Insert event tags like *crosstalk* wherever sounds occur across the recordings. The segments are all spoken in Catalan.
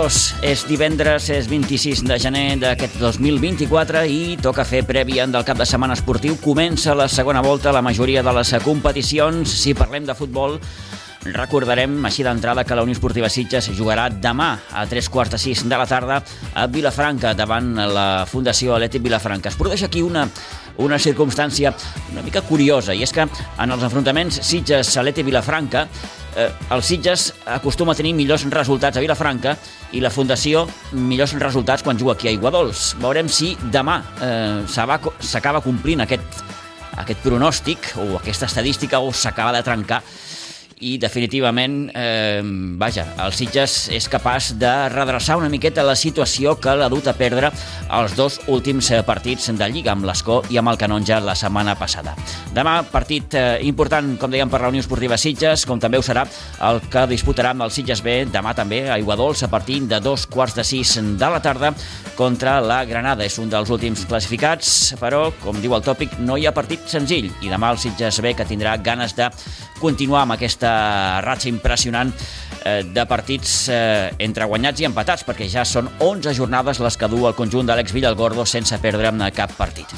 Doncs, és divendres, és 26 de gener d'aquest 2024 i toca fer prèvia del cap de setmana esportiu. Comença la segona volta, la majoria de les competicions. Si parlem de futbol, Recordarem així d'entrada que la Unió Esportiva Sitges jugarà demà a tres quarts de sis de la tarda a Vilafranca davant la Fundació Atlètic Vilafranca. Es produeix aquí una, una circumstància una mica curiosa i és que en els enfrontaments Sitges-Atlètic Vilafranca eh, el Sitges acostuma a tenir millors resultats a Vilafranca i la Fundació millors resultats quan juga aquí a Iguadols. Veurem si demà eh, s'acaba complint aquest, aquest pronòstic o aquesta estadística o s'acaba de trencar i definitivament, eh, vaja, el Sitges és capaç de redreçar una miqueta la situació que l'ha dut a perdre els dos últims eh, partits de Lliga amb l'Escó i amb el Canonja la setmana passada. Demà, partit eh, important, com dèiem, per la Unió Esportiva Sitges, com també ho serà el que disputarà amb el Sitges B demà també a Iguadols a partir de dos quarts de sis de la tarda contra la Granada. És un dels últims classificats, però, com diu el tòpic, no hi ha partit senzill i demà el Sitges B que tindrà ganes de continuar amb aquesta ratxa impressionant eh, de partits eh, entre guanyats i empatats, perquè ja són 11 jornades les que du el conjunt d'Àlex Villalgordo sense perdre cap partit.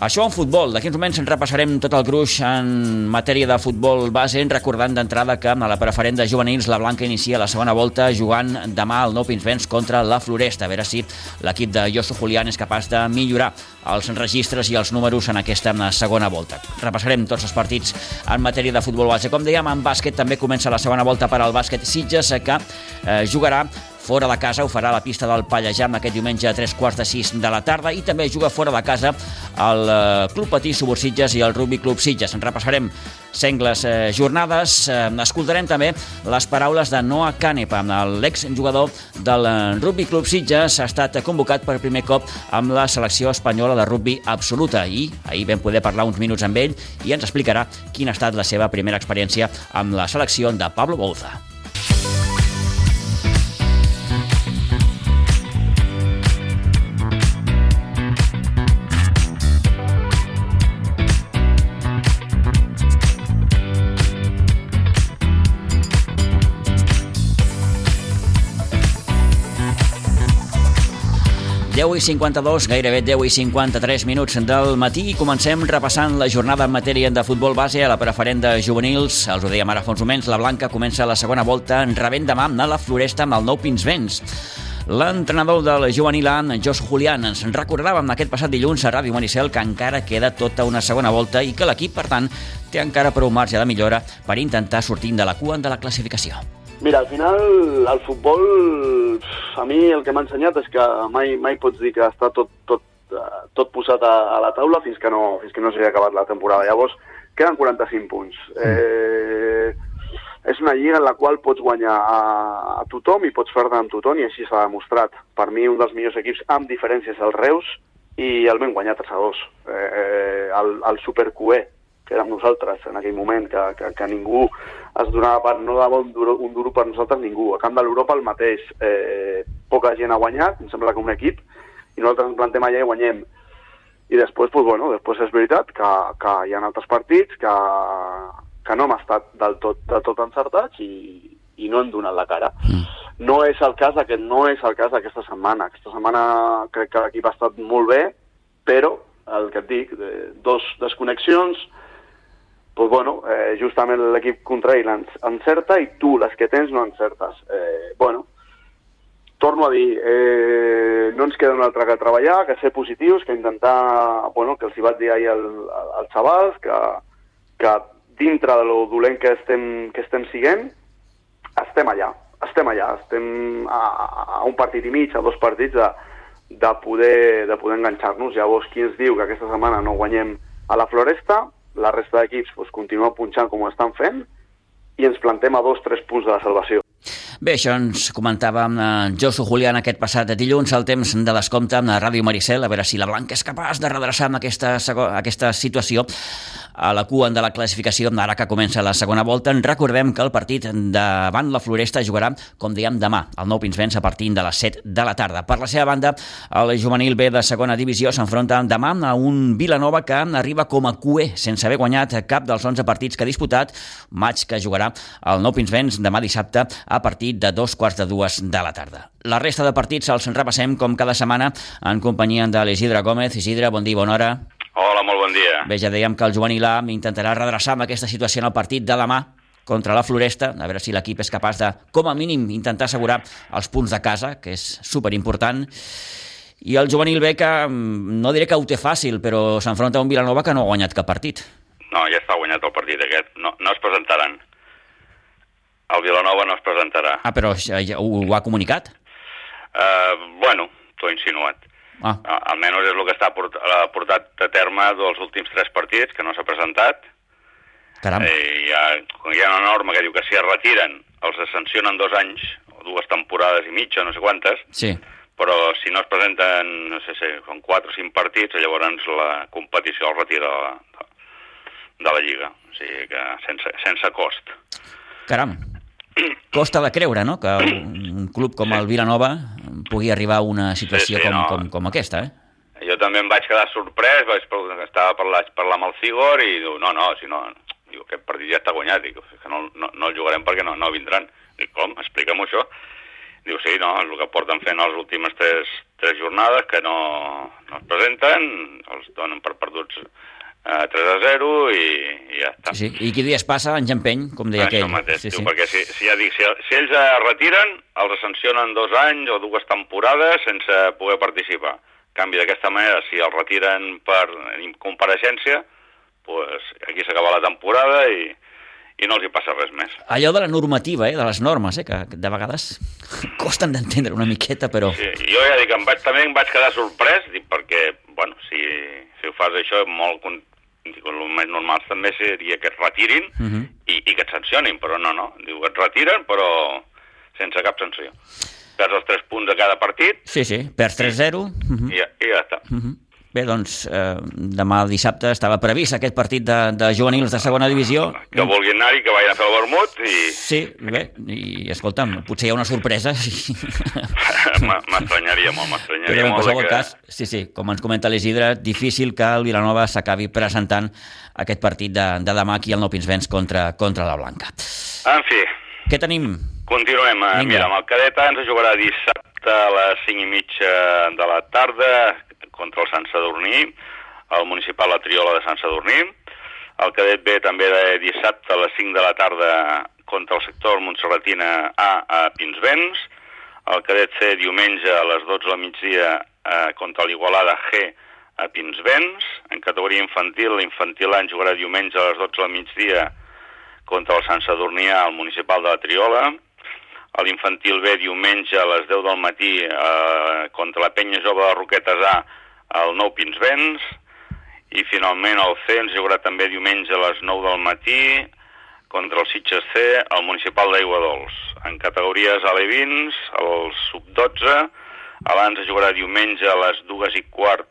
Això en futbol. D'aquí uns moments en repassarem tot el gruix en matèria de futbol base, recordant d'entrada que a la preferent de juvenils la Blanca inicia la segona volta jugant demà al Nou Pinsbens contra la Floresta. A veure si l'equip de Josu Julián és capaç de millorar els registres i els números en aquesta segona volta. Repassarem tots els partits en matèria de futbol base. Com dèiem, en bàsquet també comença la segona volta per al bàsquet Sitges, que eh, jugarà Fora de casa ho farà a la pista del Pallejam aquest diumenge a tres quarts de sis de la tarda i també juga fora de casa el eh, Club Patí Subursitges i el Rugby Club Sitges. En repassarem sengles eh, jornades. Eh, escoltarem també les paraules de Noah Canepa, l'exjugador del eh, Rugby Club Sitges, ha estat convocat per primer cop amb la selecció espanyola de rugby absoluta i ahir vam poder parlar uns minuts amb ell i ens explicarà quina ha estat la seva primera experiència amb la selecció de Pablo Bouza. 10 i 52, gairebé 10 i 53 minuts del matí i comencem repassant la jornada en matèria de futbol base a la preferent de juvenils. Els ho dèiem ara fa uns moments, la Blanca comença la segona volta en rebent demà a la Floresta amb el nou Pinsbens. L'entrenador del juvenil A, Jos Julián, ens recordava en aquest passat dilluns a Ràdio Maricel que encara queda tota una segona volta i que l'equip, per tant, té encara prou marge de millora per intentar sortir de la cua de la classificació. Mira, al final el futbol, a mi el que m'ha ensenyat és que mai, mai pots dir que està tot, tot, uh, tot posat a, a la taula fins que no, fins que no s'hagi acabat la temporada. Llavors, queden 45 punts. Eh, és una lliga en la qual pots guanyar a, a tothom i pots fer-ne amb tothom i així s'ha demostrat. Per mi, un dels millors equips amb diferències el Reus i el vam guanyar 3 a 2. Eh, el, el Super QE, que érem nosaltres en aquell moment, que, que, que ningú es donava per, no dava un duro, un duro per nosaltres ningú. A camp de l'Europa el mateix. Eh, poca gent ha guanyat, em sembla que un equip, i nosaltres ens plantem allà i guanyem. I després, pues, bueno, després és veritat que, que hi ha altres partits que, que no hem estat del tot, del tot encertats i, i no hem donat la cara. Mm. No és el cas aquest, no és el cas d'aquesta setmana. Aquesta setmana crec que l'equip ha estat molt bé, però el que et dic, dos desconnexions, pues bueno, eh, justament l'equip contrari encerta i tu les que tens no encertes. Eh, bueno, torno a dir, eh, no ens queda un altre que treballar, que ser positius, que intentar, bueno, que els hi vaig dir ahir al, als xavals, que, que dintre de lo dolent que estem, que estem siguent, estem allà, estem allà, estem a, a un partit i mig, a dos partits de, de poder, de poder enganxar-nos. Llavors, qui ens diu que aquesta setmana no guanyem a la Floresta, la resta d'equips doncs, continuen punxant com ho estan fent i ens plantem a dos, tres punts de la salvació. Bé, això ens comentava eh, Josu Julián aquest passat de dilluns, al temps de descompte amb la Ràdio Maricel, a veure si la Blanca és capaç de redreçar amb aquesta, aquesta situació a la cua de la classificació ara que comença la segona volta. En recordem que el partit davant la Floresta jugarà, com dèiem, demà, el nou Pinsbens a partir de les 7 de la tarda. Per la seva banda, el juvenil B de segona divisió s'enfronta demà a un Vilanova que arriba com a QE, sense haver guanyat cap dels 11 partits que ha disputat, maig que jugarà el nou Pinsbens demà dissabte a partir de dos quarts de dues de la tarda. La resta de partits els repassem com cada setmana en companyia de l'Isidre Gómez. Isidre, bon dia, bona hora. Hola, molt bon dia. Bé, ja dèiem que el juvenil A intentarà redreçar amb aquesta situació en el partit de demà contra la Floresta, a veure si l'equip és capaç de, com a mínim, intentar assegurar els punts de casa, que és superimportant. I el juvenil B, que mm, no diré que ho té fàcil, però s'enfronta a un Vilanova que no ha guanyat cap partit. No, ja està guanyat el partit aquest. No, no es presentaran. El Vilanova no es presentarà. Ah, però ja ho, ho ha comunicat? Uh, bueno, t'ho he insinuat. Ah. Almenys és el que està portat, portat a terme dels últims tres partits, que no s'ha presentat. Caram. Eh, hi, ha, hi ha una norma que diu que si es retiren els sancionen dos anys, o dues temporades i mitja, no sé quantes, Sí. però si no es presenten, no sé si són quatre o cinc partits, llavors la competició el retira de la, de la Lliga. O sigui que sense, sense cost. Caram. Costa de creure, no?, que un club com el Vilanova pugui arribar a una situació Sí, sí, com, no. com, com aquesta, eh? Jo també em vaig quedar sorprès, vaig estava parlant, parlar amb el Cigor i diu, no, no, si no, diu, aquest partit ja està guanyat, dic, "És que no, no, no el jugarem perquè no, no vindran. Dic, com? Explica'm això. Diu, sí, no, és el que porten fent les últimes tres, tres jornades, que no, no es presenten, els donen per perduts eh, 3 a 0 i, i ja està. Sí, sí. I qui dies passa, anys empeny, com deia Això aquell. mateix, sí, diu, sí. perquè si, si, ja dic, si, si ells es retiren, els sancionen dos anys o dues temporades sense poder participar. En canvi, d'aquesta manera, si els retiren per compareixença, pues, aquí s'acaba la temporada i, i no els hi passa res més. Allò de la normativa, eh, de les normes, eh, que de vegades *laughs* costen d'entendre una miqueta, però... Sí, jo ja dic, em vaig, també em vaig quedar sorprès, dic, perquè, bueno, si, si ho fas això, molt, dic, el més normal també seria que et retirin Uh -huh. i, i que et sancionin, però no, no. Diu, et retiren, però sense cap sanció. Perds els 3 punts a cada partit Sí, sí, perds 3-0. Uh -huh. i, i ja està. Uh -huh. Bé, doncs, eh, demà dissabte estava previst aquest partit de, de juvenils de segona divisió. Que vulguin anar-hi, que vagin a fer el vermut i Sí, bé, i escolta'm, potser hi ha una sorpresa. *laughs* *laughs* Sí. m'a- m'estranyaria molt, Però m'estranyaria en molt. qualsevol que... cas, sí, sí, com ens comenta l'Isidre, difícil que el Vilanova s'acabi presentant aquest partit de, de demà aquí al Nou Pinsbens contra, contra la Blanca. En fi, Què tenim? Continuem. eh, Vinga. Mira, amb el cadet A ens jugarà dissabte a les 5 i mitja de la tarda contra el Sant Sadurní, el municipal La Triola de Sant Sadurní. El cadet B també de dissabte a les 5 de la tarda contra el sector Montserratina A a Pinsbens. El cadet C diumenge a les 12 del migdia eh, contra l'Igualada G a Pinsbens. En categoria infantil, l'infantil A en jugarà diumenge a les 12 del migdia contra el Sant Sadurnià al municipal de la Triola. L'infantil B diumenge a les 10 del matí eh, contra la penya jove de Roquetes A al Nou Pinsbens. I finalment el C ens jugarà també diumenge a les 9 del matí contra el Sitges C al municipal d'Aigua Dols. En categories alevins, el sub-12, abans es jugarà diumenge a les 2 i quart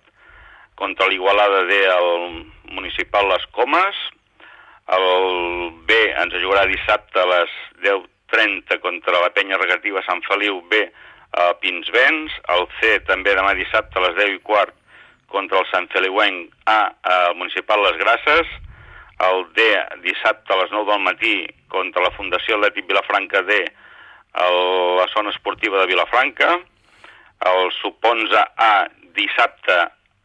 contra l'Igualada D al municipal Les Comes, el B ens jugarà dissabte a les 10.30 contra la penya regativa Sant Feliu B a Pinsbens. El C també demà dissabte a les 10 i quart contra el Sant Feliuenc A al municipal Les Grasses. El D dissabte a les 9 del matí contra la Fundació Atlètic Vilafranca D a la zona esportiva de Vilafranca. El sub-11 A dissabte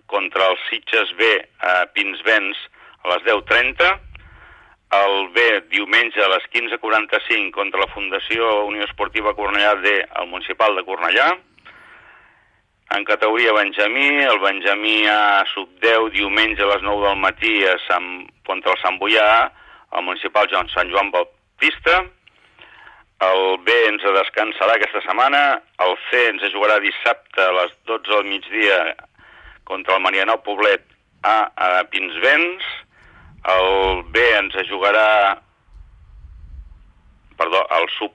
contra el Sitges B a Pinsbens a les 10.30 el B diumenge a les 15.45 contra la Fundació Unió Esportiva Cornellà D al Municipal de Cornellà. En categoria Benjamí, el Benjamí A sub-10 diumenge a les 9 del matí a Sant, contra el Sant Boià al Municipal Joan Sant Joan Baptista. El B ens descansarà aquesta setmana, el C ens jugarà dissabte a les 12 del migdia contra el Marianao Poblet A a Pinsbens, el B ens jugarà perdó, el sub,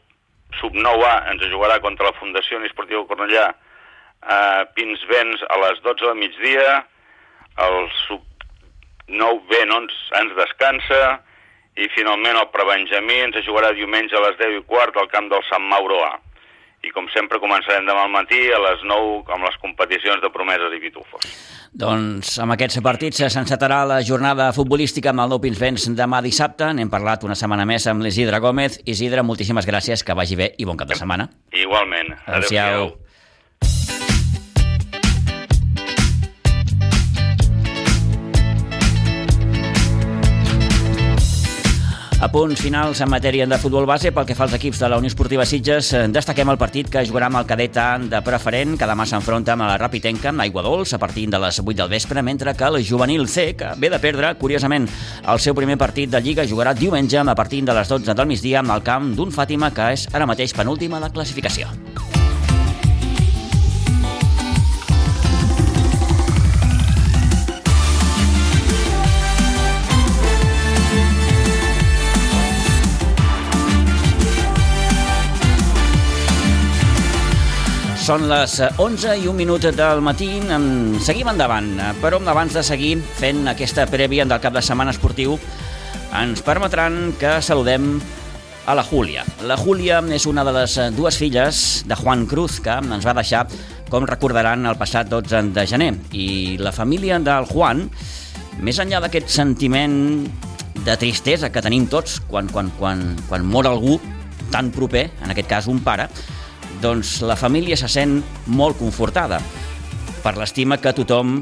sub 9A ens jugarà contra la Fundació Esportiva Cornellà a Pinsbens a les 12 del migdia, el sub 9B no ens, ens descansa, i finalment el prebenjamí ens jugarà diumenge a les 10 i quart al camp del Sant Mauro A. I com sempre començarem demà al matí a les 9 amb les competicions de promeses i pitufos. Doncs amb aquests partits s'encetarà la jornada futbolística amb el Nou Pinsbens demà dissabte. N'hem parlat una setmana més amb l'Isidre Gómez. Isidre, moltíssimes gràcies, que vagi bé i bon cap de setmana. Igualment. Adéu-siau. Adéu A punts finals en matèria de futbol base, pel que fa als equips de la Unió Esportiva Sitges, eh, destaquem el partit que jugarà amb el cadet A de preferent, que demà s'enfronta amb la Rapitenca, amb Aigua Dols, a partir de les 8 del vespre, mentre que el juvenil C, que ve de perdre, curiosament, el seu primer partit de Lliga jugarà diumenge a partir de les 12 del migdia amb el camp d'un Fàtima, que és ara mateix penúltima de classificació. Són les 11 i un minut del matí. Seguim endavant, però abans de seguir fent aquesta prèvia del cap de setmana esportiu, ens permetran que saludem a la Júlia. La Júlia és una de les dues filles de Juan Cruz, que ens va deixar, com recordaran, el passat 12 de gener. I la família del Juan, més enllà d'aquest sentiment de tristesa que tenim tots quan, quan, quan, quan mor algú tan proper, en aquest cas un pare, doncs la família se sent molt confortada per l'estima que tothom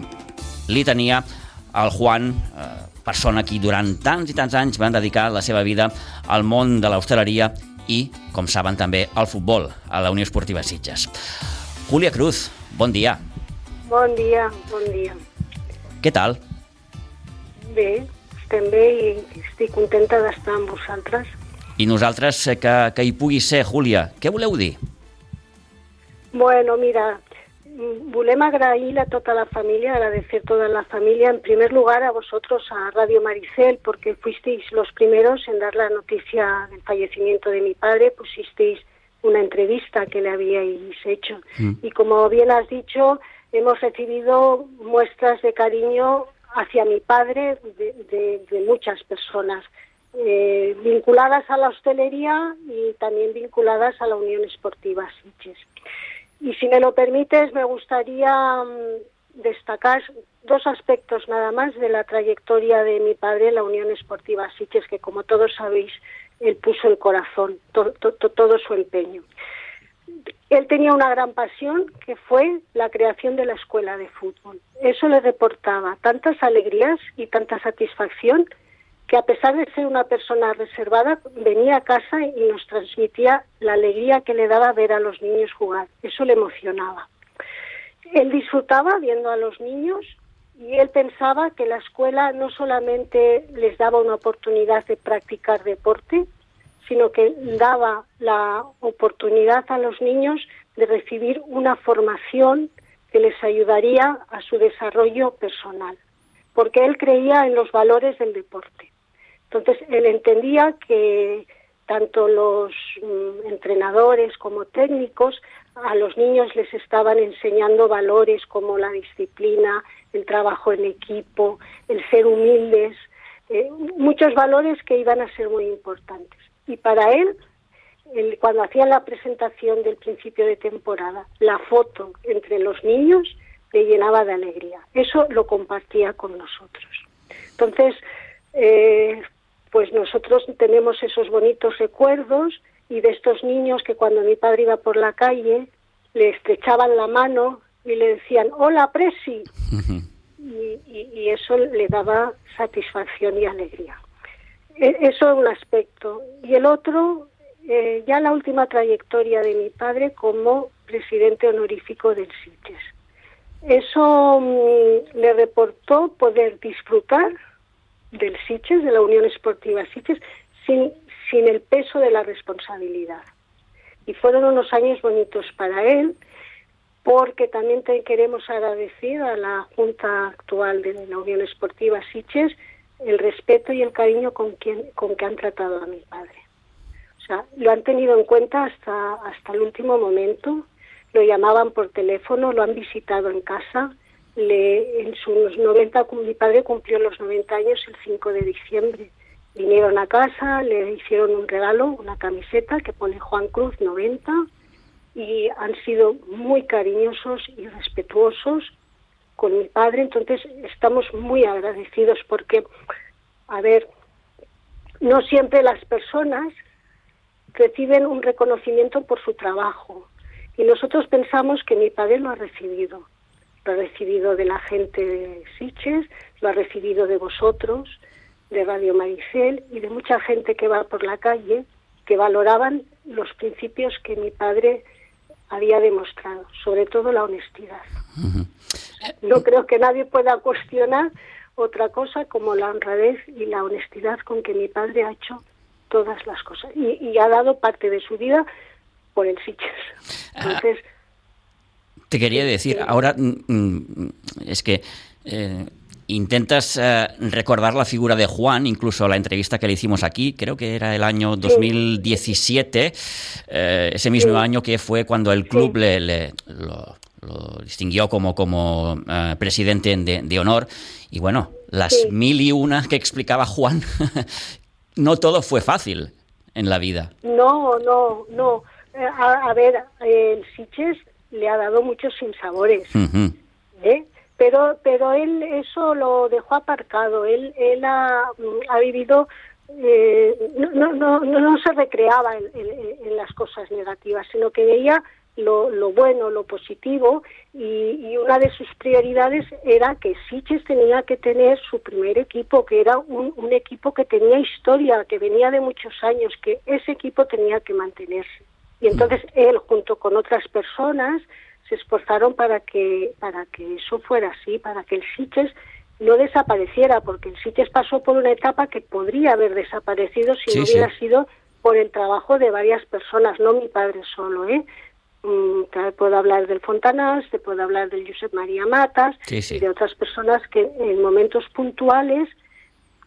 li tenia al Juan, eh, persona qui durant tants i tants anys van dedicar la seva vida al món de l'hostaleria i, com saben també, al futbol, a la Unió Esportiva Sitges. Júlia Cruz, bon dia. Bon dia, bon dia. Què tal? Bé, estem bé i estic contenta d'estar amb vosaltres. I nosaltres eh, que, que hi pugui ser, Júlia. Què voleu dir? Bueno, mira, volem agrair a toda la familia, agradecer a toda la familia, en primer lugar a vosotros, a Radio Maricel, porque fuisteis los primeros en dar la noticia del fallecimiento de mi padre, pusisteis una entrevista que le habíais hecho. Mm. Y como bien has dicho, hemos recibido muestras de cariño hacia mi padre de, de, muchas personas, eh, vinculadas a la hostelería y también vinculadas a la Unión Esportiva Sitges. Y si me lo permites, me gustaría mm, destacar dos aspectos nada más de la trayectoria de mi padre en la Unión Esportiva Sitges, que como todos sabéis, él puso el corazón, todo su empeño. Él tenía una gran pasión que fue la creación de la escuela de fútbol. Eso le reportaba tantas alegrías y tanta satisfacción que a pesar de ser una persona reservada, venía a casa y nos transmitía la alegría que le daba ver a los niños jugar. Eso le emocionaba. Él disfrutaba viendo a los niños y él pensaba que la escuela no solamente les daba una oportunidad de practicar deporte, sino que daba la oportunidad a los niños de recibir una formación que les ayudaría a su desarrollo personal, porque él creía en los valores del deporte. Entonces, él entendía que tanto los mm, entrenadores como técnicos a los niños les estaban enseñando valores como la disciplina, el trabajo en equipo, el ser humildes, eh, muchos valores que iban a ser muy importantes. Y para él, cuando hacían la presentación del principio de temporada, la foto entre los niños le llenaba de alegría. Eso lo compartía con nosotros. Entonces, eh, pues nosotros tenemos esos bonitos recuerdos y de estos niños que cuando mi padre iba por la calle le estrechaban la mano y le decían, hola, Presi. y, eso le daba satisfacción y alegría. E, eso es un aspecto. Y el otro, eh, ya la última trayectoria de mi padre como presidente honorífico del CITES. Eso mm, le reportó poder disfrutar del Siches, de la Unión Esportiva Siches, sin, sin el peso de la responsabilidad. Y fueron unos años bonitos para él, porque también queremos agradecer a la Junta actual de la Unión Esportiva Siches el respeto y el cariño con, quien, con que han tratado a mi padre. O sea, lo han tenido en cuenta hasta, hasta el último momento, lo llamaban por teléfono, lo han visitado en casa, le, en sus 90, mi padre cumplió los 90 años el 5 de diciembre. Vinieron a casa, le hicieron un regalo, una camiseta que pone Juan Cruz 90 y han sido muy cariñosos y respetuosos con mi padre, entonces estamos muy agradecidos porque, a ver, no siempre las personas reciben un reconocimiento por su trabajo. Y nosotros pensamos que mi padre lo ha recibido, lo ha recibido de la gente de Siches, lo ha recibido de vosotros, de Radio Maricel y de mucha gente que va por la calle que valoraban los principios que mi padre había demostrado, sobre todo la honestidad. No creo que nadie pueda cuestionar otra cosa como la honradez y la honestidad con que mi padre ha hecho todas las cosas y, ha dado parte de su vida por el Siches. Ah. Entonces, te quería decir, ahora mm, mm, es que eh, intentas eh, recordar la figura de Juan, incluso la entrevista que le hicimos aquí, creo que era el año 2017, eh, ese mismo año que fue cuando el club le, lo, distinguió como, como eh, presidente de, honor. Y bueno, las mil y una que explicaba Juan, *laughs* no todo fue fácil en la vida. No, no, no. A, ver, el Siches le ha dado muchos sinsabores. ¿eh? pero pero él eso lo dejó aparcado él él ha, ha vivido eh, no, no, no, no se recreaba en, en, las cosas negativas, sino que veía lo, lo bueno, lo positivo, y, y, una de sus prioridades era que Siches tenía que tener su primer equipo, que era un, un equipo que tenía historia, que venía de muchos años, que ese equipo tenía que mantenerse. Y entonces él, junto con otras personas, se esforzaron para que, para que eso fuera así, para que el Siches no desapareciera, porque el Siches pasó por una etapa que podría haber desaparecido si no hubiera sido por el trabajo de varias personas, no mi padre solo, ¿eh? Mm, puedo hablar del Fontanás, te puedo hablar del Josep María Matas y de otras personas que en momentos puntuales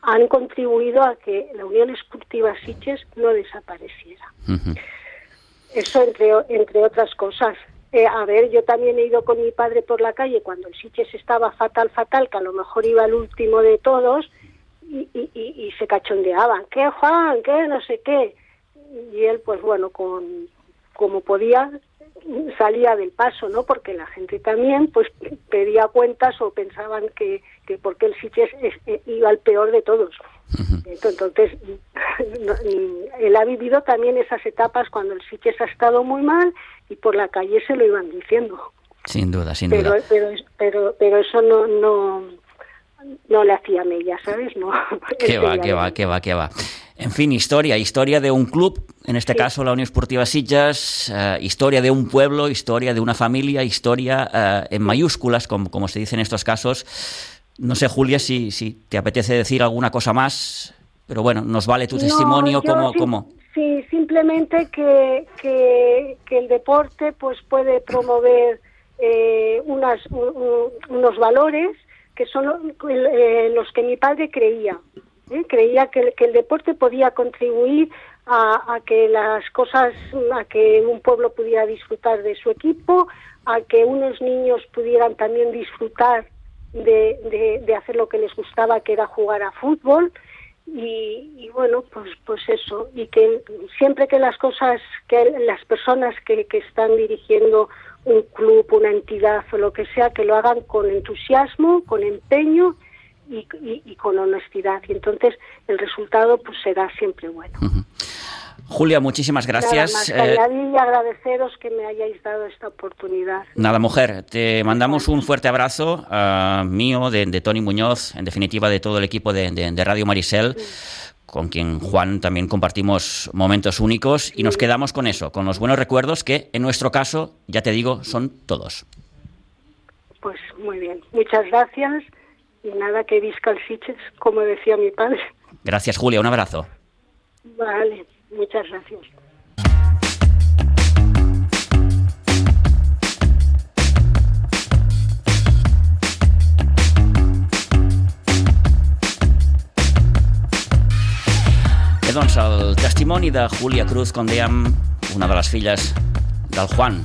han contribuido a que la Unión Esportiva Siches no desapareciera. Eso entre, entre otras cosas. Eh, a ver, yo también he ido con mi padre por la calle cuando el Siches estaba fatal, fatal, que a lo mejor iba el último de todos y, y, se cachondeaban. ¿Qué, Juan? ¿Qué? No sé qué. Y él, pues bueno, con como podía, salía del paso, ¿no? Porque la gente también, pues, pedía cuentas o pensaban que, que porque el Siches eh, iba al peor de todos. Entonces, él ha vivido también esas etapas cuando el Siches ha estado muy mal y por la calle se lo iban diciendo. Sin duda, sin pero, duda. Pero, pero, pero eso no, no, no le hacía mella, ¿sabes? No. Qué va, qué va, qué va, qué va. En fin, historia, historia de un club, en este caso la Unión Esportiva Sitges, eh, historia de un pueblo, historia de una familia, historia eh, en mayúsculas, como, como se dice en estos casos. No sé, Julia, si, si te apetece decir alguna cosa más, pero bueno, nos vale tu testimonio como... como Sí, simplemente que, que, el deporte pues puede promover eh, unas, unos valores que son eh, los que mi padre creía. ¿eh? Creía que, que, el deporte podía contribuir a, a, que las cosas, a que un pueblo pudiera disfrutar de su equipo, a que unos niños pudieran también disfrutar de, de, de hacer lo que les gustaba, que era jugar a fútbol. Y, bueno pues pues eso. Y que siempre que las cosas que las personas que, que están dirigiendo un club una entidad o lo que sea que lo hagan con entusiasmo con empeño y, y, con honestidad. Y entonces el resultado pues será siempre bueno Julia, muchísimas gracias. Nada más, eh, y agradeceros que me hayáis dado esta oportunidad. Nada, mujer, te mandamos un fuerte abrazo uh, mío, de, de, Tony Muñoz, en definitiva de todo el equipo de, de, de Radio Marisel. Sí. con quien Juan también compartimos momentos únicos y nos quedamos con eso, con los buenos recuerdos que en nuestro caso, ya te digo, son todos. Pues muy bien, muchas gracias y nada que visca el como decía mi padre. Gracias Julia, un abrazo. Vale. Muchas gracias. Bé, doncs, el testimoni de Julia Cruz, com dèiem, una de les filles del Juan,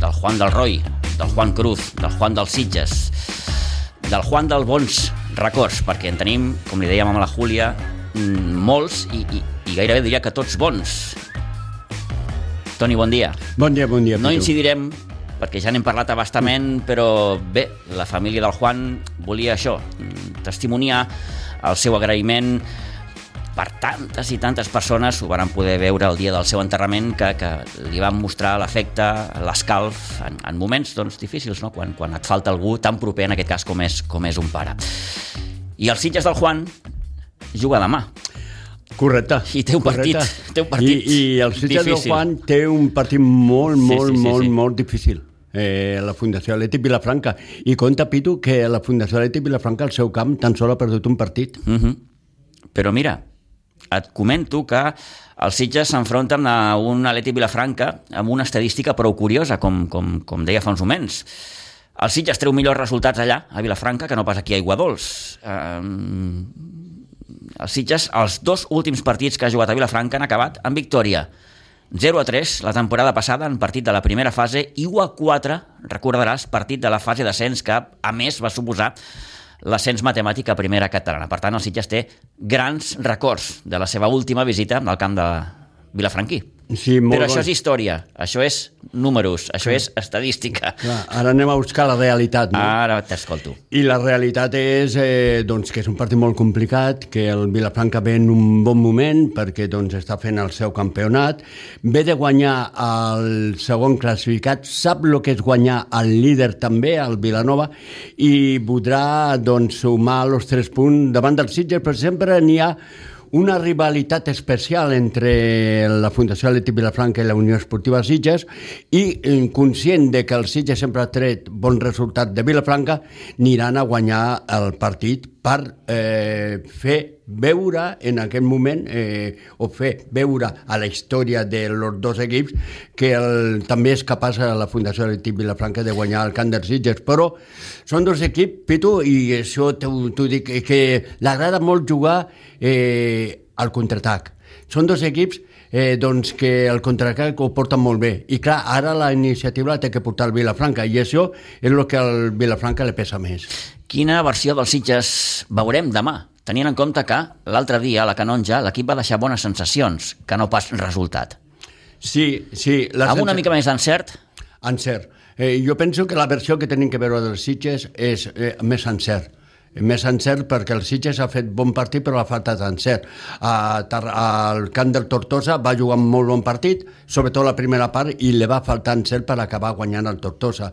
del Juan del Roy, del Juan Cruz, del Juan dels Sitges, del Juan del Bons records, perquè en tenim, com li dèiem amb la Júlia, mm, molts i, i gairebé diria que tots bons. Toni, bon dia. Bon dia, bon dia. No Pitu. incidirem perquè ja n'hem parlat abastament, però bé, la família del Juan volia això, testimoniar el seu agraïment per tantes i tantes persones ho van poder veure el dia del seu enterrament que, que li van mostrar l'afecte, l'escalf en, en moments doncs, difícils, no? quan, quan et falta algú tan proper en aquest cas com és, com és un pare. I els Sitges del Juan juga demà. Correcte. I té un partit, correcte. té un partit I, i el Sitges difícil. Juan té un partit molt, Sí, molt, sí, sí, molt, sí. molt difícil. Eh, la Fundació Atlètic Vilafranca. I compta, Pitu, que la Fundació Atlètic Vilafranca al seu camp tan sol ha perdut un partit. Mm -hmm. Però mira, et comento que els Sitges s'enfronten a un Atleti Vilafranca amb una estadística prou curiosa, com, com, com deia fa uns moments. El Sitges treu millors resultats allà, a Vilafranca, que no pas aquí a Iguadols. Um, els Sitges, els dos últims partits que ha jugat a Vilafranca han acabat amb victòria. 0 a 3 la temporada passada en partit de la primera fase i 1 a 4, recordaràs, partit de la fase d'ascens que a més va suposar l'ascens matemàtic a primera catalana. Per tant, el Sitges té grans records de la seva última visita al camp de Vilafranquí. Sí, molt Però això bon. és història, això és números, això és estadística. Clar, ara anem a buscar la realitat. No? Ara t'escolto. I la realitat és eh, doncs, que és un partit molt complicat, que el Vilafranca ve en un bon moment perquè doncs, està fent el seu campionat, ve de guanyar el segon classificat, sap el que és guanyar el líder també, el Vilanova, i voldrà doncs, sumar els tres punts davant del Sitges, però sempre n'hi ha una rivalitat especial entre la Fundació Atlètic Vilafranca i la Unió Esportiva Sitges i conscient de que el Sitges sempre ha tret bon resultat de Vilafranca aniran a guanyar el partit per eh, fer veure en aquest moment eh, o fer veure a la història dels dos equips que el, també és capaç a la Fundació Atlètic Vilafranca de guanyar el camp dels Sitges però són dos equips, Pitu, i això t'ho dic, que, que l'agrada molt jugar eh, al contraatac. Són dos equips eh, doncs que el contraatac ho porten molt bé. I clar, ara la iniciativa la té que portar el Vilafranca i això és el que al Vilafranca li pesa més. Quina versió dels Sitges veurem demà? Tenint en compte que l'altre dia a la Canonja l'equip va deixar bones sensacions, que no pas resultat. Sí, sí. La Amb una mica més d'encert, Encert. Eh, jo penso que la versió que tenim que veure dels Sitges és eh, més encert. Més encert perquè el Sitges ha fet bon partit però ha faltat encert. Al camp del Tortosa va jugar molt bon partit, sobretot la primera part, i li va faltar encert per acabar guanyant el Tortosa.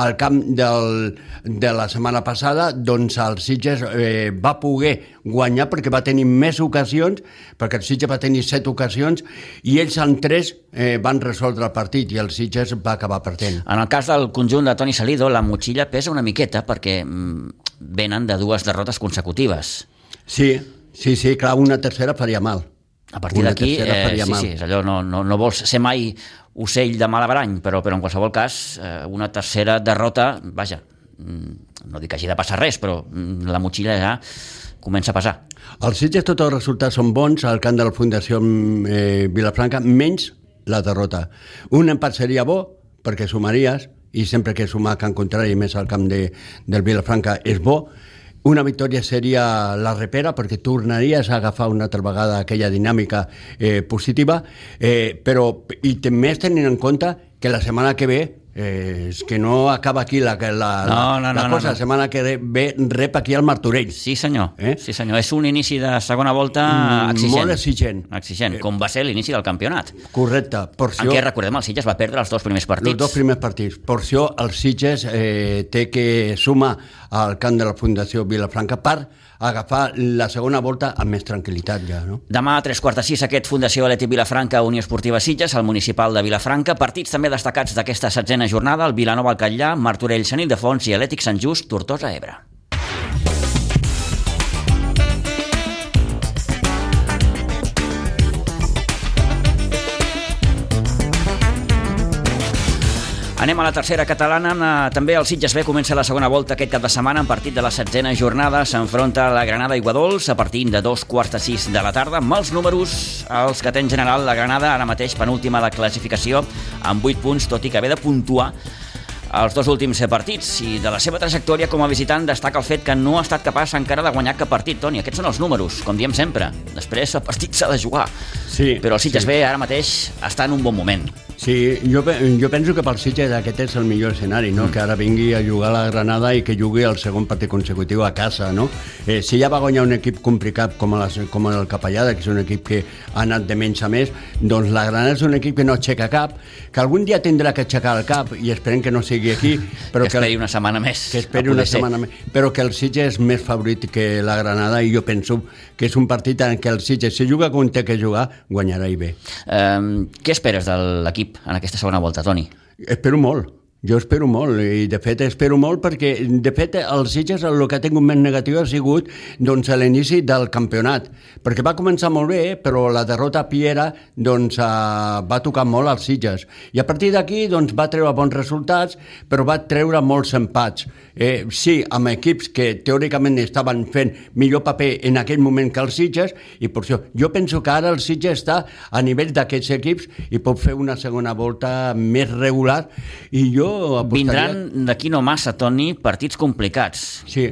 Al camp del, de la setmana passada, doncs el Sitges eh, va poder guanyar perquè va tenir més ocasions, perquè el Sitges va tenir set ocasions, i ells en tres eh, van resoldre el partit i el Sitges va acabar perdent. En el cas del conjunt de Toni Salido, la motxilla pesa una miqueta perquè mm, venen de dues derrotes consecutives. Sí, sí, sí, clar, una tercera faria mal. A partir d'aquí, eh, sí, mal. sí, és allò, no, no, no vols ser mai ocell de mal averany, però, però en qualsevol cas, eh, una tercera derrota, vaja, mm, no dic que hagi de passar res, però mm, la motxilla ja comença a pesar. Els Sitges tots els resultats són bons al camp de la Fundació eh, Vilafranca, menys la derrota. Un empat seria bo, perquè sumaries, i sempre que sumar camp contrari, més al camp de, del Vilafranca, és bo. Una victòria seria la repera, perquè tornaries a agafar una altra vegada aquella dinàmica eh, positiva, eh, però, i més tenint en compte que la setmana que ve eh, és que no acaba aquí la, la, No, la, no, la no, cosa, no, no. la setmana que ve rep aquí al Martorell. Sí, senyor. Eh? Sí, senyor. És un inici de segona volta Mm, exigent. molt exigent. Exigent, com va ser l'inici del campionat. Correcte. En Porció, què, recordem, el Sitges va perdre els dos primers partits. els dos primers partits. Per això el Sitges eh, té que sumar al camp de la Fundació Vilafranca per agafar la segona volta amb més tranquil·litat ja, no? Demà a tres quarts de sis aquest Fundació Atlètic Vilafranca Unió Esportiva Sitges, al municipal de Vilafranca. Partits també destacats d'aquesta setzena jornada, el Vilanova al Catllà, Martorell Sant Ildefons i Atlètic Sant Just Tortosa Ebre. Anem a la tercera catalana. Eh, També el Sitges B comença la segona volta aquest cap de setmana en partit de la setzena jornada. S'enfronta a la Granada Iguadols a partir de dos quarts de sis de la tarda. Amb els números, els que té en general la Granada, ara mateix penúltima a la classificació, amb 8 punts, tot i que ve de puntuar els dos últims partits i de la seva trajectòria com a visitant destaca el fet que no ha estat capaç encara de guanyar cap partit, Toni. Aquests són els números, com diem sempre. Després el partit s'ha de jugar. Sí, Però el Sitges sí. B ara mateix està en un bon moment. Sí, jo, jo penso que pel Sitges aquest és el millor escenari, no? Mm. que ara vingui a jugar a la Granada i que jugui el segon partit consecutiu a casa. No? Eh, si ja va guanyar un equip complicat com, la, com el Capellada, que és un equip que ha anat de menys a més, doncs la Granada és un equip que no aixeca cap, que algun dia tindrà que aixecar el cap i esperem que no sigui aquí, *laughs* però que esperi una setmana més. que esperi una ser. setmana més. Però que el Sitges és més favorit que la Granada i jo penso que és un partit en què el Sitges, si juga com té que jugar, guanyarà i bé. Eh, què esperes de l'equip en aquesta segona volta, Toni? Espero molt. Jo espero molt, i de fet espero molt perquè, de fet, el Sitges el que ha tingut més negatiu ha sigut doncs, a l'inici del campionat, perquè va començar molt bé, però la derrota a Piera doncs, eh, va tocar molt als Sitges, i a partir d'aquí doncs, va treure bons resultats, però va treure molts empats. Eh, sí, amb equips que teòricament estaven fent millor paper en aquell moment que els Sitges, i per això jo penso que ara el Sitges està a nivell d'aquests equips i pot fer una segona volta més regular, i jo apostaria... Vindran d'aquí no massa, Toni, partits complicats. Sí,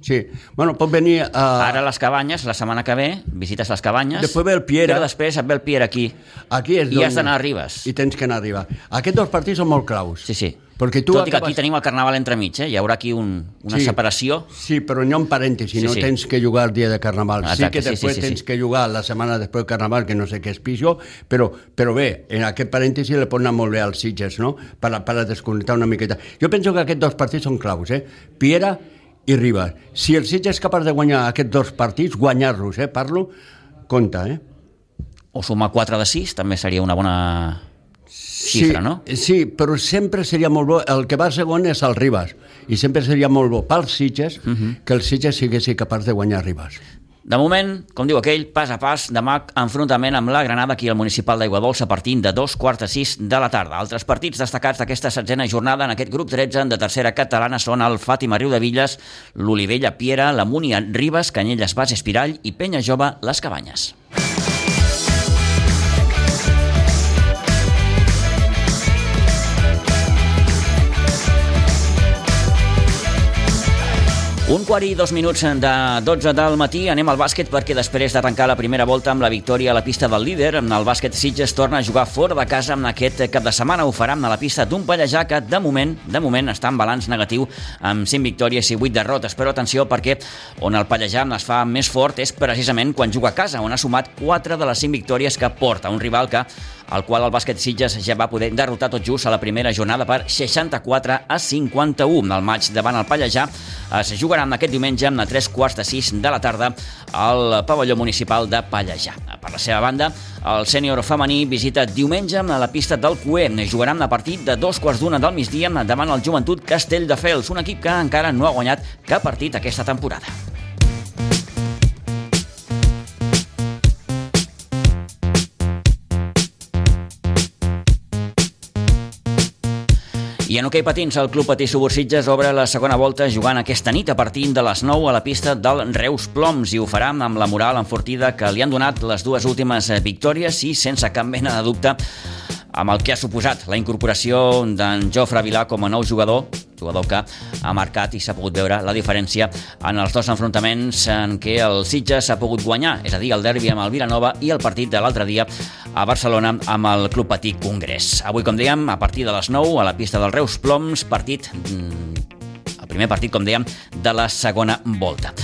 sí. Bueno, pot venir a... Ara les cabanyes, la setmana que ve, visites les cabanyes. Després ve el Piera. Però després et ve el Piera aquí. Aquí és I has d'anar a Ribes. I tens que anar a Ribes. Aquests dos partits són molt claus. Sí, sí. Perquè tu Tot i que acabes- aquí tenim el Carnaval entremig, eh? Hi haurà aquí un, una Sí. separació. Sí, però ha un parèntesi, Sí, no sí. tens que jugar el dia de Carnaval. sí Exacte, que sí, després sí, sí, tens sí. que jugar la setmana després del Carnaval, que no sé què és pitjor, però, però bé, en aquest parèntesi le pot anar molt bé als Sitges, no?, per, per desconnectar una miqueta. Jo penso que aquests dos partits són claus, eh? Piera i Ribas. Si el Sitges és capaç de guanyar aquests dos partits, guanyar-los, eh? Parlo, compte, eh? O sumar 4 de 6 també seria una bona xifra, sí, no? Sí, però sempre seria molt bo, el que va segon és el Ribas, i sempre seria molt bo pels Sitges uh Mhm. -huh. que el Sitges siguessi capaç de guanyar Ribas. De moment, com diu aquell, pas a pas, demà enfrontament amb la Granada aquí al Municipal d'Aigua Dolça partint de dos quarts de sis de la tarda. Altres partits destacats d'aquesta setzena jornada en aquest grup 13 de tercera catalana són el Fàtima Riu de Villes, l'Olivella Piera, la Múnia Ribes, Canyelles Bas Espirall i Penya Jove Les Cabanyes. Un quart i dos minuts de 12 del matí anem al bàsquet perquè després de tancar la primera volta amb la victòria a la pista del líder, el bàsquet Sitges torna a jugar fora de casa amb aquest cap de setmana. Ho farà a la pista d'un Pallejà que de moment de moment està en balanç negatiu amb 5 victòries i 8 derrotes. Però atenció perquè on el Pallejà es fa més fort és precisament quan juga a casa, on ha sumat 4 de les 5 victòries que porta. Un rival que el qual el bàsquet Sitges ja va poder derrotar tot just a la primera jornada per 64 a 51. El maig davant el Pallejà es jugarà aquest diumenge a tres quarts de sis de la tarda al pavelló municipal de Pallejà. Per la seva banda, el sènior femení visita diumenge a la pista del Cué. Jugaran a partir de dos quarts d'una del migdia davant el Joventut Castelldefels, un equip que encara no ha guanyat cap partit aquesta temporada. I en hoquei patins, el Club Patí Subursitges obre la segona volta jugant aquesta nit a partir de les 9 a la pista del Reus Ploms. I ho farà amb la moral enfortida que li han donat les dues últimes victòries i sense cap mena de dubte amb el que ha suposat la incorporació d'en Jofre Vilà com a nou jugador, jugador que ha marcat i s'ha pogut veure la diferència en els dos enfrontaments en què el Sitges s'ha pogut guanyar, és a dir, el derbi amb el Vilanova i el partit de l'altre dia a Barcelona amb el Club Patí Congrés. Avui, com dèiem, a partir de les 9 a la pista del Reus Ploms, partit el primer partit, com dèiem, de la segona volta.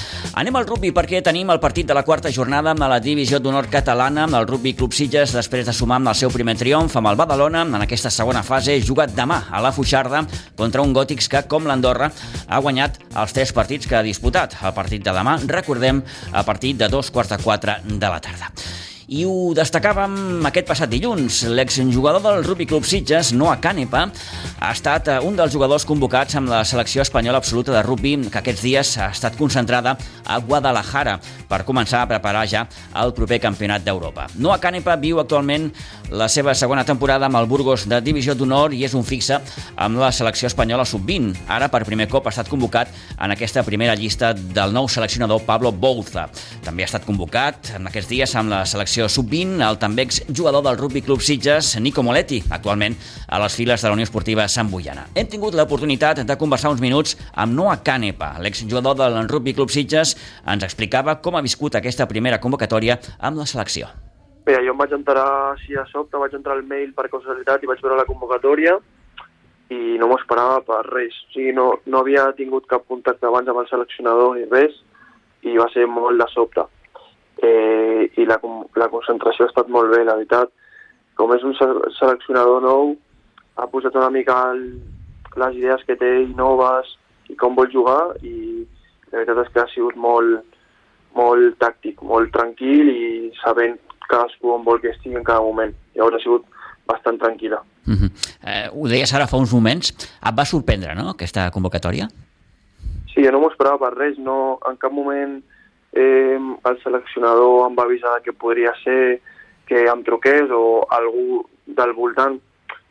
Anem al rugby perquè tenim el partit de la quarta jornada amb la divisió d'honor catalana amb el Rugby Club Sitges després de sumar amb el seu primer triomf amb el Badalona en aquesta segona fase jugat demà a la Fuixarda contra un Gòtics que, com l'Andorra, ha guanyat els tres partits que ha disputat. El partit de demà, recordem, a partir de dos quarts de quatre de la tarda. I ho destacàvem aquest passat dilluns. L'exjugador del Rugby Club Sitges, Noah Canepa, ha estat eh, un dels jugadors convocats amb la selecció espanyola absoluta de rugby que aquests dies ha estat concentrada a Guadalajara per començar a preparar ja el proper campionat d'Europa. Noah Canepa viu actualment la seva segona temporada amb el Burgos de Divisió d'Honor i és un fixe amb la selecció espanyola sub-20. Ara, per primer cop, ha estat convocat en aquesta primera llista del nou seleccionador Pablo Bouza. També ha estat convocat en aquests dies amb la selecció selecció sub-20 el també jugador del Rugby Club Sitges, Nico Moletti, actualment a les files de la Unió Esportiva Sant Boiana. Hem tingut l'oportunitat de conversar uns minuts amb Noah Canepa, l'exjugador del Rugby Club Sitges, ens explicava com ha viscut aquesta primera convocatòria amb la selecció. Bé, jo em vaig entrar així a sobte, vaig entrar al mail per casualitat i vaig veure la convocatòria i no m'ho esperava per res. O sigui, no, no havia tingut cap contacte abans amb el seleccionador ni res i va ser molt de sobte. Eh, I la, la concentració ha estat molt bé, la veritat. Com és un seleccionador nou, ha posat una mica el, les idees que té i noves i com vol jugar i la veritat és que ha sigut molt, molt tàctic, molt tranquil i sabent cadascú on vol que estigui en cada moment. Llavors ha sigut bastant tranquil·la. Uh -huh. eh, ho deies ara fa uns moments. Et va sorprendre, no?, aquesta convocatòria? Sí, jo no m'ho esperava per res. No, en cap moment eh, el seleccionador em va avisar que podria ser que em truqués o algú del voltant.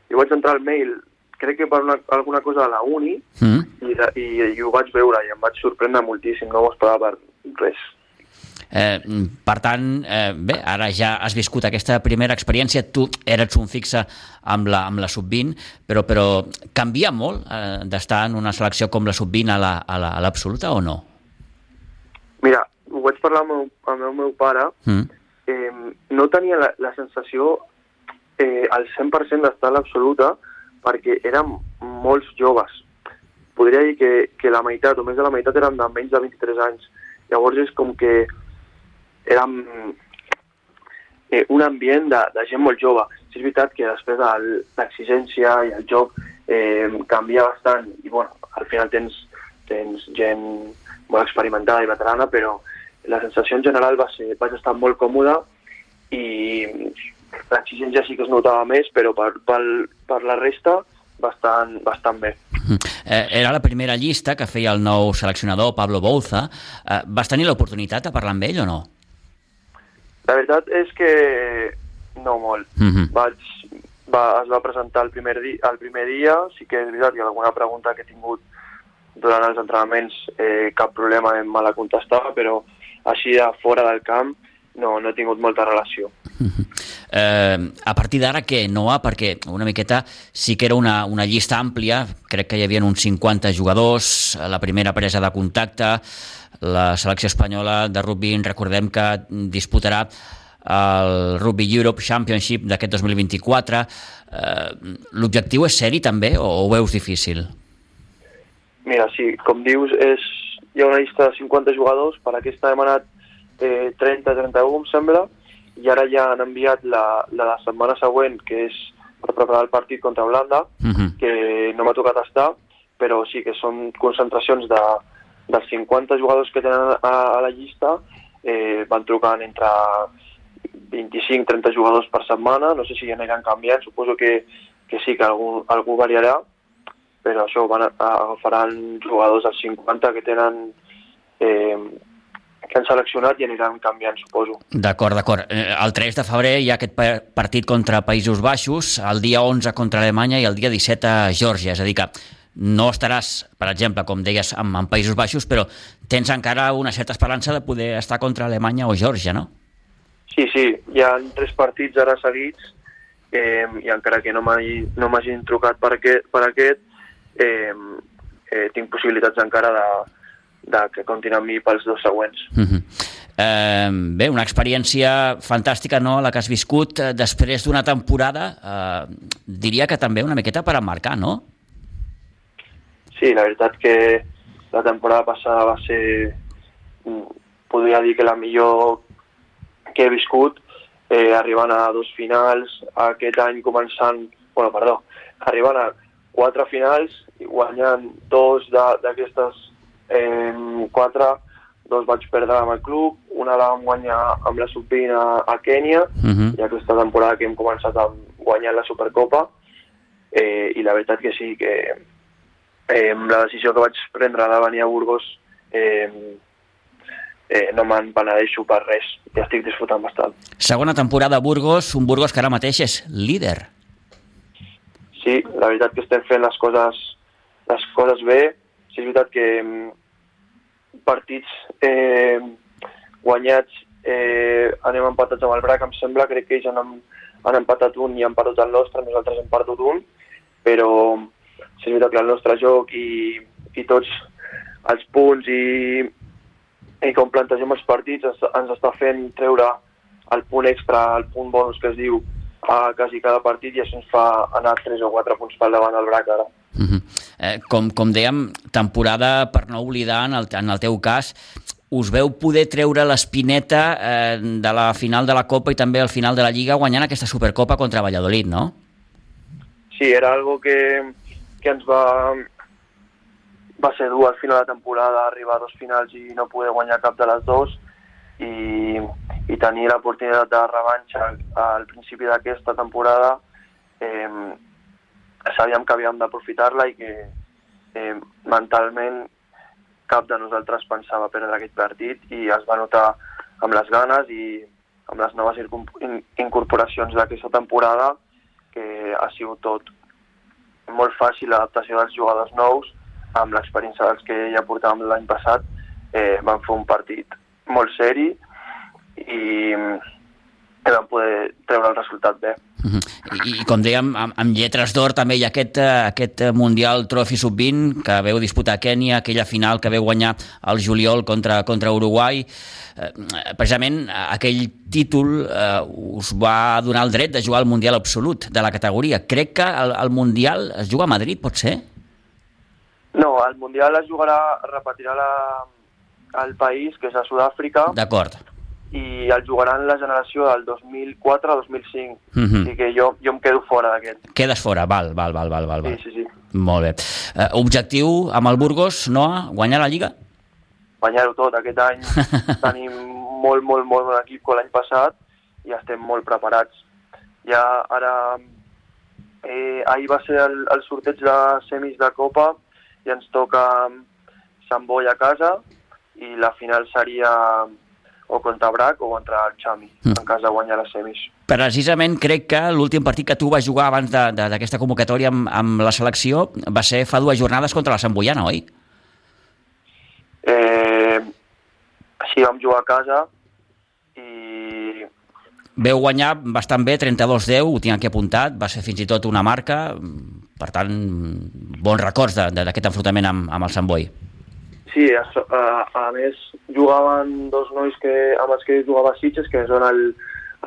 Jo vaig entrar al mail, crec que per una, alguna cosa a la uni, mm. i, i, i ho vaig veure i em vaig sorprendre moltíssim, no m'ho esperava per res. Eh, per tant, eh, bé, ara ja has viscut aquesta primera experiència, tu eres un fixe amb la, amb la sub-20, però, però canvia molt eh, d'estar en una selecció com la sub-20 a l'absoluta la, a la, o no? Mira, ho vaig parlar amb, amb el meu pare, mm. eh, no tenia la, la sensació eh, al 100% d'estar a l'absoluta perquè érem molts joves. Podria dir que, que la meitat o més de la meitat eren de menys de 23 anys. Llavors és com que érem eh, un ambient de, de gent molt jove. Sí, és veritat que després l'exigència i el joc eh, canvia bastant i bueno, al final tens, tens gent molt experimentada i veterana, però la sensació en general va ser, vaig estar molt còmode i l'exigència sí que es notava més, però per, per, per la resta bastant, bastant bé. Eh, era la primera llista que feia el nou seleccionador, Pablo Bouza. Eh, vas tenir l'oportunitat de parlar amb ell o no? La veritat és que no molt. Uh mhm. -huh. Vaig, va, es va presentar el primer, di, el primer dia, sí que és veritat que alguna pregunta que he tingut durant els entrenaments eh, cap problema me la contestava, però així de fora del camp no, no he tingut molta relació. Uh *laughs* -huh. eh, a partir d'ara què, Noah? Perquè una miqueta sí que era una, una llista àmplia, crec que hi havia uns 50 jugadors, la primera presa de contacte, la selecció espanyola de rugby, recordem que disputarà el Rugby Europe Championship d'aquest 2024. Eh, L'objectiu és seri també o ho veus difícil? Mira, sí, com dius, és, hi ha una llista de 50 jugadors, per aquesta hem anat eh, 30-31, em sembla, i ara ja han enviat la, la, la setmana següent, que és per preparar el partit contra Holanda, uh mhm. -huh. que no m'ha tocat estar, però sí que són concentracions de, dels 50 jugadors que tenen a, a la llista, eh, van trucant entre 25-30 jugadors per setmana, no sé si aniran canviant, suposo que, que sí que algú, algú variarà, però això van a, agafaran jugadors als 50 que tenen eh, que han seleccionat i aniran canviant, suposo. D'acord, d'acord. Eh, el 3 de febrer hi ha aquest partit contra Països Baixos, el dia 11 contra Alemanya i el dia 17 a Geòrgia, és a dir que no estaràs, per exemple, com deies, en, en Països Baixos, però tens encara una certa esperança de poder estar contra Alemanya o Geòrgia, no? Sí, sí, hi ha tres partits ara seguits eh, i encara que no m'hagin no trucat per aquest, per aquest eh, eh, tinc possibilitats encara de, de que comptin amb mi pels dos següents. Mhm. -huh. eh, bé, una experiència fantàstica, no?, la que has viscut eh, després d'una temporada, eh, diria que també una miqueta per emmarcar, no? sí, la veritat que la temporada passada va ser, mm, podria dir que la millor que he viscut, eh, arribant a dos finals, aquest any començant, bueno, perdó, arribant a quatre finals i guanyant dos d'aquestes eh, quatre, dos vaig perdre amb el club, una la vam guanyar amb la sub a, Kènia, uh. -huh. i aquesta temporada que hem començat a guanyar la Supercopa, eh, i la veritat que sí, que eh, la decisió que vaig prendre de venir a Burgos eh, eh, no me'n penedeixo per res i estic disfrutant bastant. Segona temporada a Burgos, un Burgos que ara mateix és líder. Sí, la veritat que estem fent les coses, les coses bé. Sí, és veritat que mm, partits eh, guanyats eh, anem empatats amb el Brac, em sembla, crec que ells han, han empatat un i han perdut el nostre, nosaltres hem perdut un, però sí, és veritat que el nostre joc i, i tots els punts i, i com plantegem els partits ens, ens està fent treure el punt extra, el punt bonus que es diu a quasi cada partit i això ens fa anar 3 o 4 punts pel davant al Brac ara. Uh -huh. eh, com, com dèiem, temporada per no oblidar, en el, en el teu cas, us veu poder treure l'espineta eh, de la final de la Copa i també al final de la Lliga guanyant aquesta Supercopa contra Valladolid, no? Sí, era algo que, que ens va, va ser dur al final de la temporada arribar a dos finals i no poder guanyar cap de les dues i, i tenir l'oportunitat de revanxa al principi d'aquesta temporada eh, sabíem que havíem d'aprofitar-la i que eh, mentalment cap de nosaltres pensava perdre aquest partit i es va notar amb les ganes i amb les noves incorporacions d'aquesta temporada que ha sigut tot molt fàcil l'adaptació dels jugadors nous amb l'experiència dels que ja portàvem l'any passat eh, van fer un partit molt seri i, i vam poder treure el resultat bé. Uh -huh. I, I com dèiem, amb, amb lletres d'or també hi ha aquest, uh, aquest Mundial Trophy Sub-20 que veu disputar a Kènia, aquella final que veu guanyar el juliol contra, contra Uruguai. Uh, precisament aquell títol uh, us va donar el dret de jugar al Mundial Absolut de la categoria. Crec que el, el Mundial es juga a Madrid, pot ser? No, el Mundial es jugarà, repetirà la, el país, que és a Sud-àfrica. D'acord i el jugaran la generació del 2004-2005. Mm -hmm. I que jo, jo em quedo fora d'aquest. Quedes fora, val, val, val, val, val. Sí, sí, sí. Molt bé. Uh, objectiu amb el Burgos, Noa, guanyar la Lliga? Guanyar-ho tot. Aquest any *laughs* tenim molt, molt, molt bon equip com l'any passat i estem molt preparats. Ja ara... Eh, ahir va ser el, el sorteig de semis de Copa i ens toca Sant Boi a casa i la final seria o contra Brac o contra el Xami, mm. en cas de guanyar les semis. Precisament crec que l'últim partit que tu vas jugar abans d'aquesta convocatòria amb, amb la selecció va ser fa dues jornades contra la Sant Boiana, oi? Eh, sí, vam jugar a casa i... Veu guanyar bastant bé, 32-10, ho tinc aquí apuntat, va ser fins i tot una marca, per tant, bons records d'aquest enfrontament amb, amb el Sant Boi. Sí, a, a, a més jugaven dos nois que, amb els que jugava Sitges, que són el,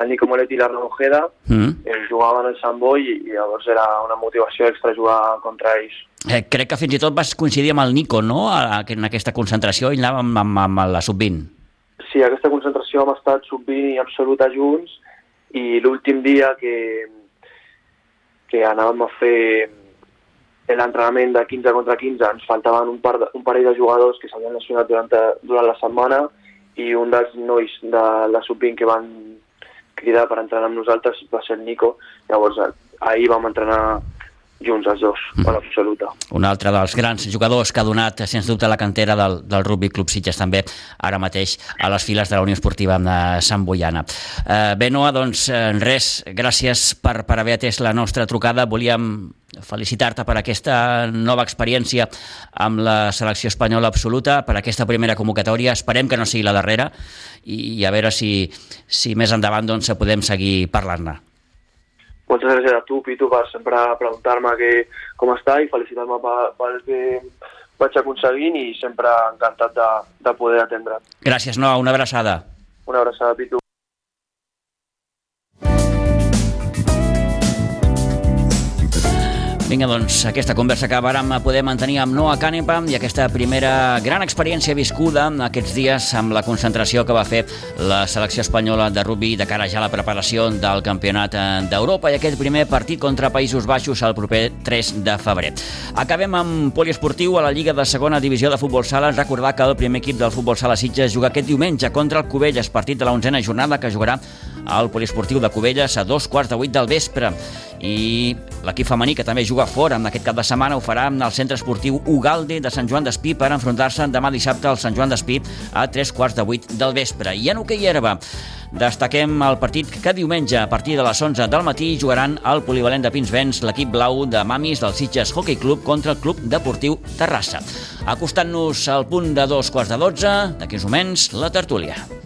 el Nico Molet i l'Arno Ojeda, mm. ells jugaven al Sant Boi i, i llavors era una motivació extra jugar contra ells. Eh, crec que fins i tot vas coincidir amb el Nico, no?, a, en aquesta concentració, i anàvem amb, amb, amb la sub-20. Sí, aquesta concentració hem estat sub-20 i absoluta junts, i l'últim dia que, que anàvem a fer l'entrenament de 15 contra 15 ens faltaven un, par de, un parell de jugadors que s'havien lesionat durant, durant la setmana i un dels nois de la sub-20 que van cridar per entrenar amb nosaltres va ser el Nico. Llavors, ahir vam entrenar junts els dos, mm. a l'absoluta. Un altre dels grans jugadors que ha donat, sens dubte, la cantera del, del Rugby Club Sitges també, ara mateix a les files de la Unió Esportiva de Sant Boiana. Eh, bé, Noa, doncs eh, res, gràcies per, per haver atès la nostra trucada. Volíem felicitar-te per aquesta nova experiència amb la selecció espanyola absoluta, per aquesta primera convocatòria. Esperem que no sigui la darrera i, i a veure si, si més endavant doncs, podem seguir parlant-ne. Moltes gràcies a tu, Pitu, per sempre preguntar-me com està i felicitar-me pel que vaig aconseguint i sempre encantat de, de poder atendre. Gràcies, Noa, una abraçada. Una abraçada, Pitu. Vinga, doncs, aquesta conversa que vàrem poder mantenir amb Noah Canepa i aquesta primera gran experiència viscuda aquests dies amb la concentració que va fer la selecció espanyola de rugby de cara ja a la preparació del campionat d'Europa i aquest primer partit contra Països Baixos el proper 3 de febrer. Acabem amb poliesportiu a la Lliga de Segona Divisió de Futbol Sala. Recordar que el primer equip del Futbol Sala Sitges juga aquest diumenge contra el Cubelles, partit de la onzena jornada que jugarà al poliesportiu de Cubelles a dos quarts de vuit del vespre. I l'equip femení, que també juga fora en aquest cap de setmana, ho farà el centre esportiu Ugalde de Sant Joan d'Espí per enfrontar-se demà dissabte al Sant Joan d'Espí a tres quarts de vuit del vespre. I en hoquei herba, destaquem el partit que diumenge a partir de les 11 del matí jugaran al polivalent de Pinsbens l'equip blau de Mamis del Sitges Hockey Club contra el Club Deportiu Terrassa. Acostant-nos al punt de dos quarts de dotze, d'aquí uns moments, la tertúlia.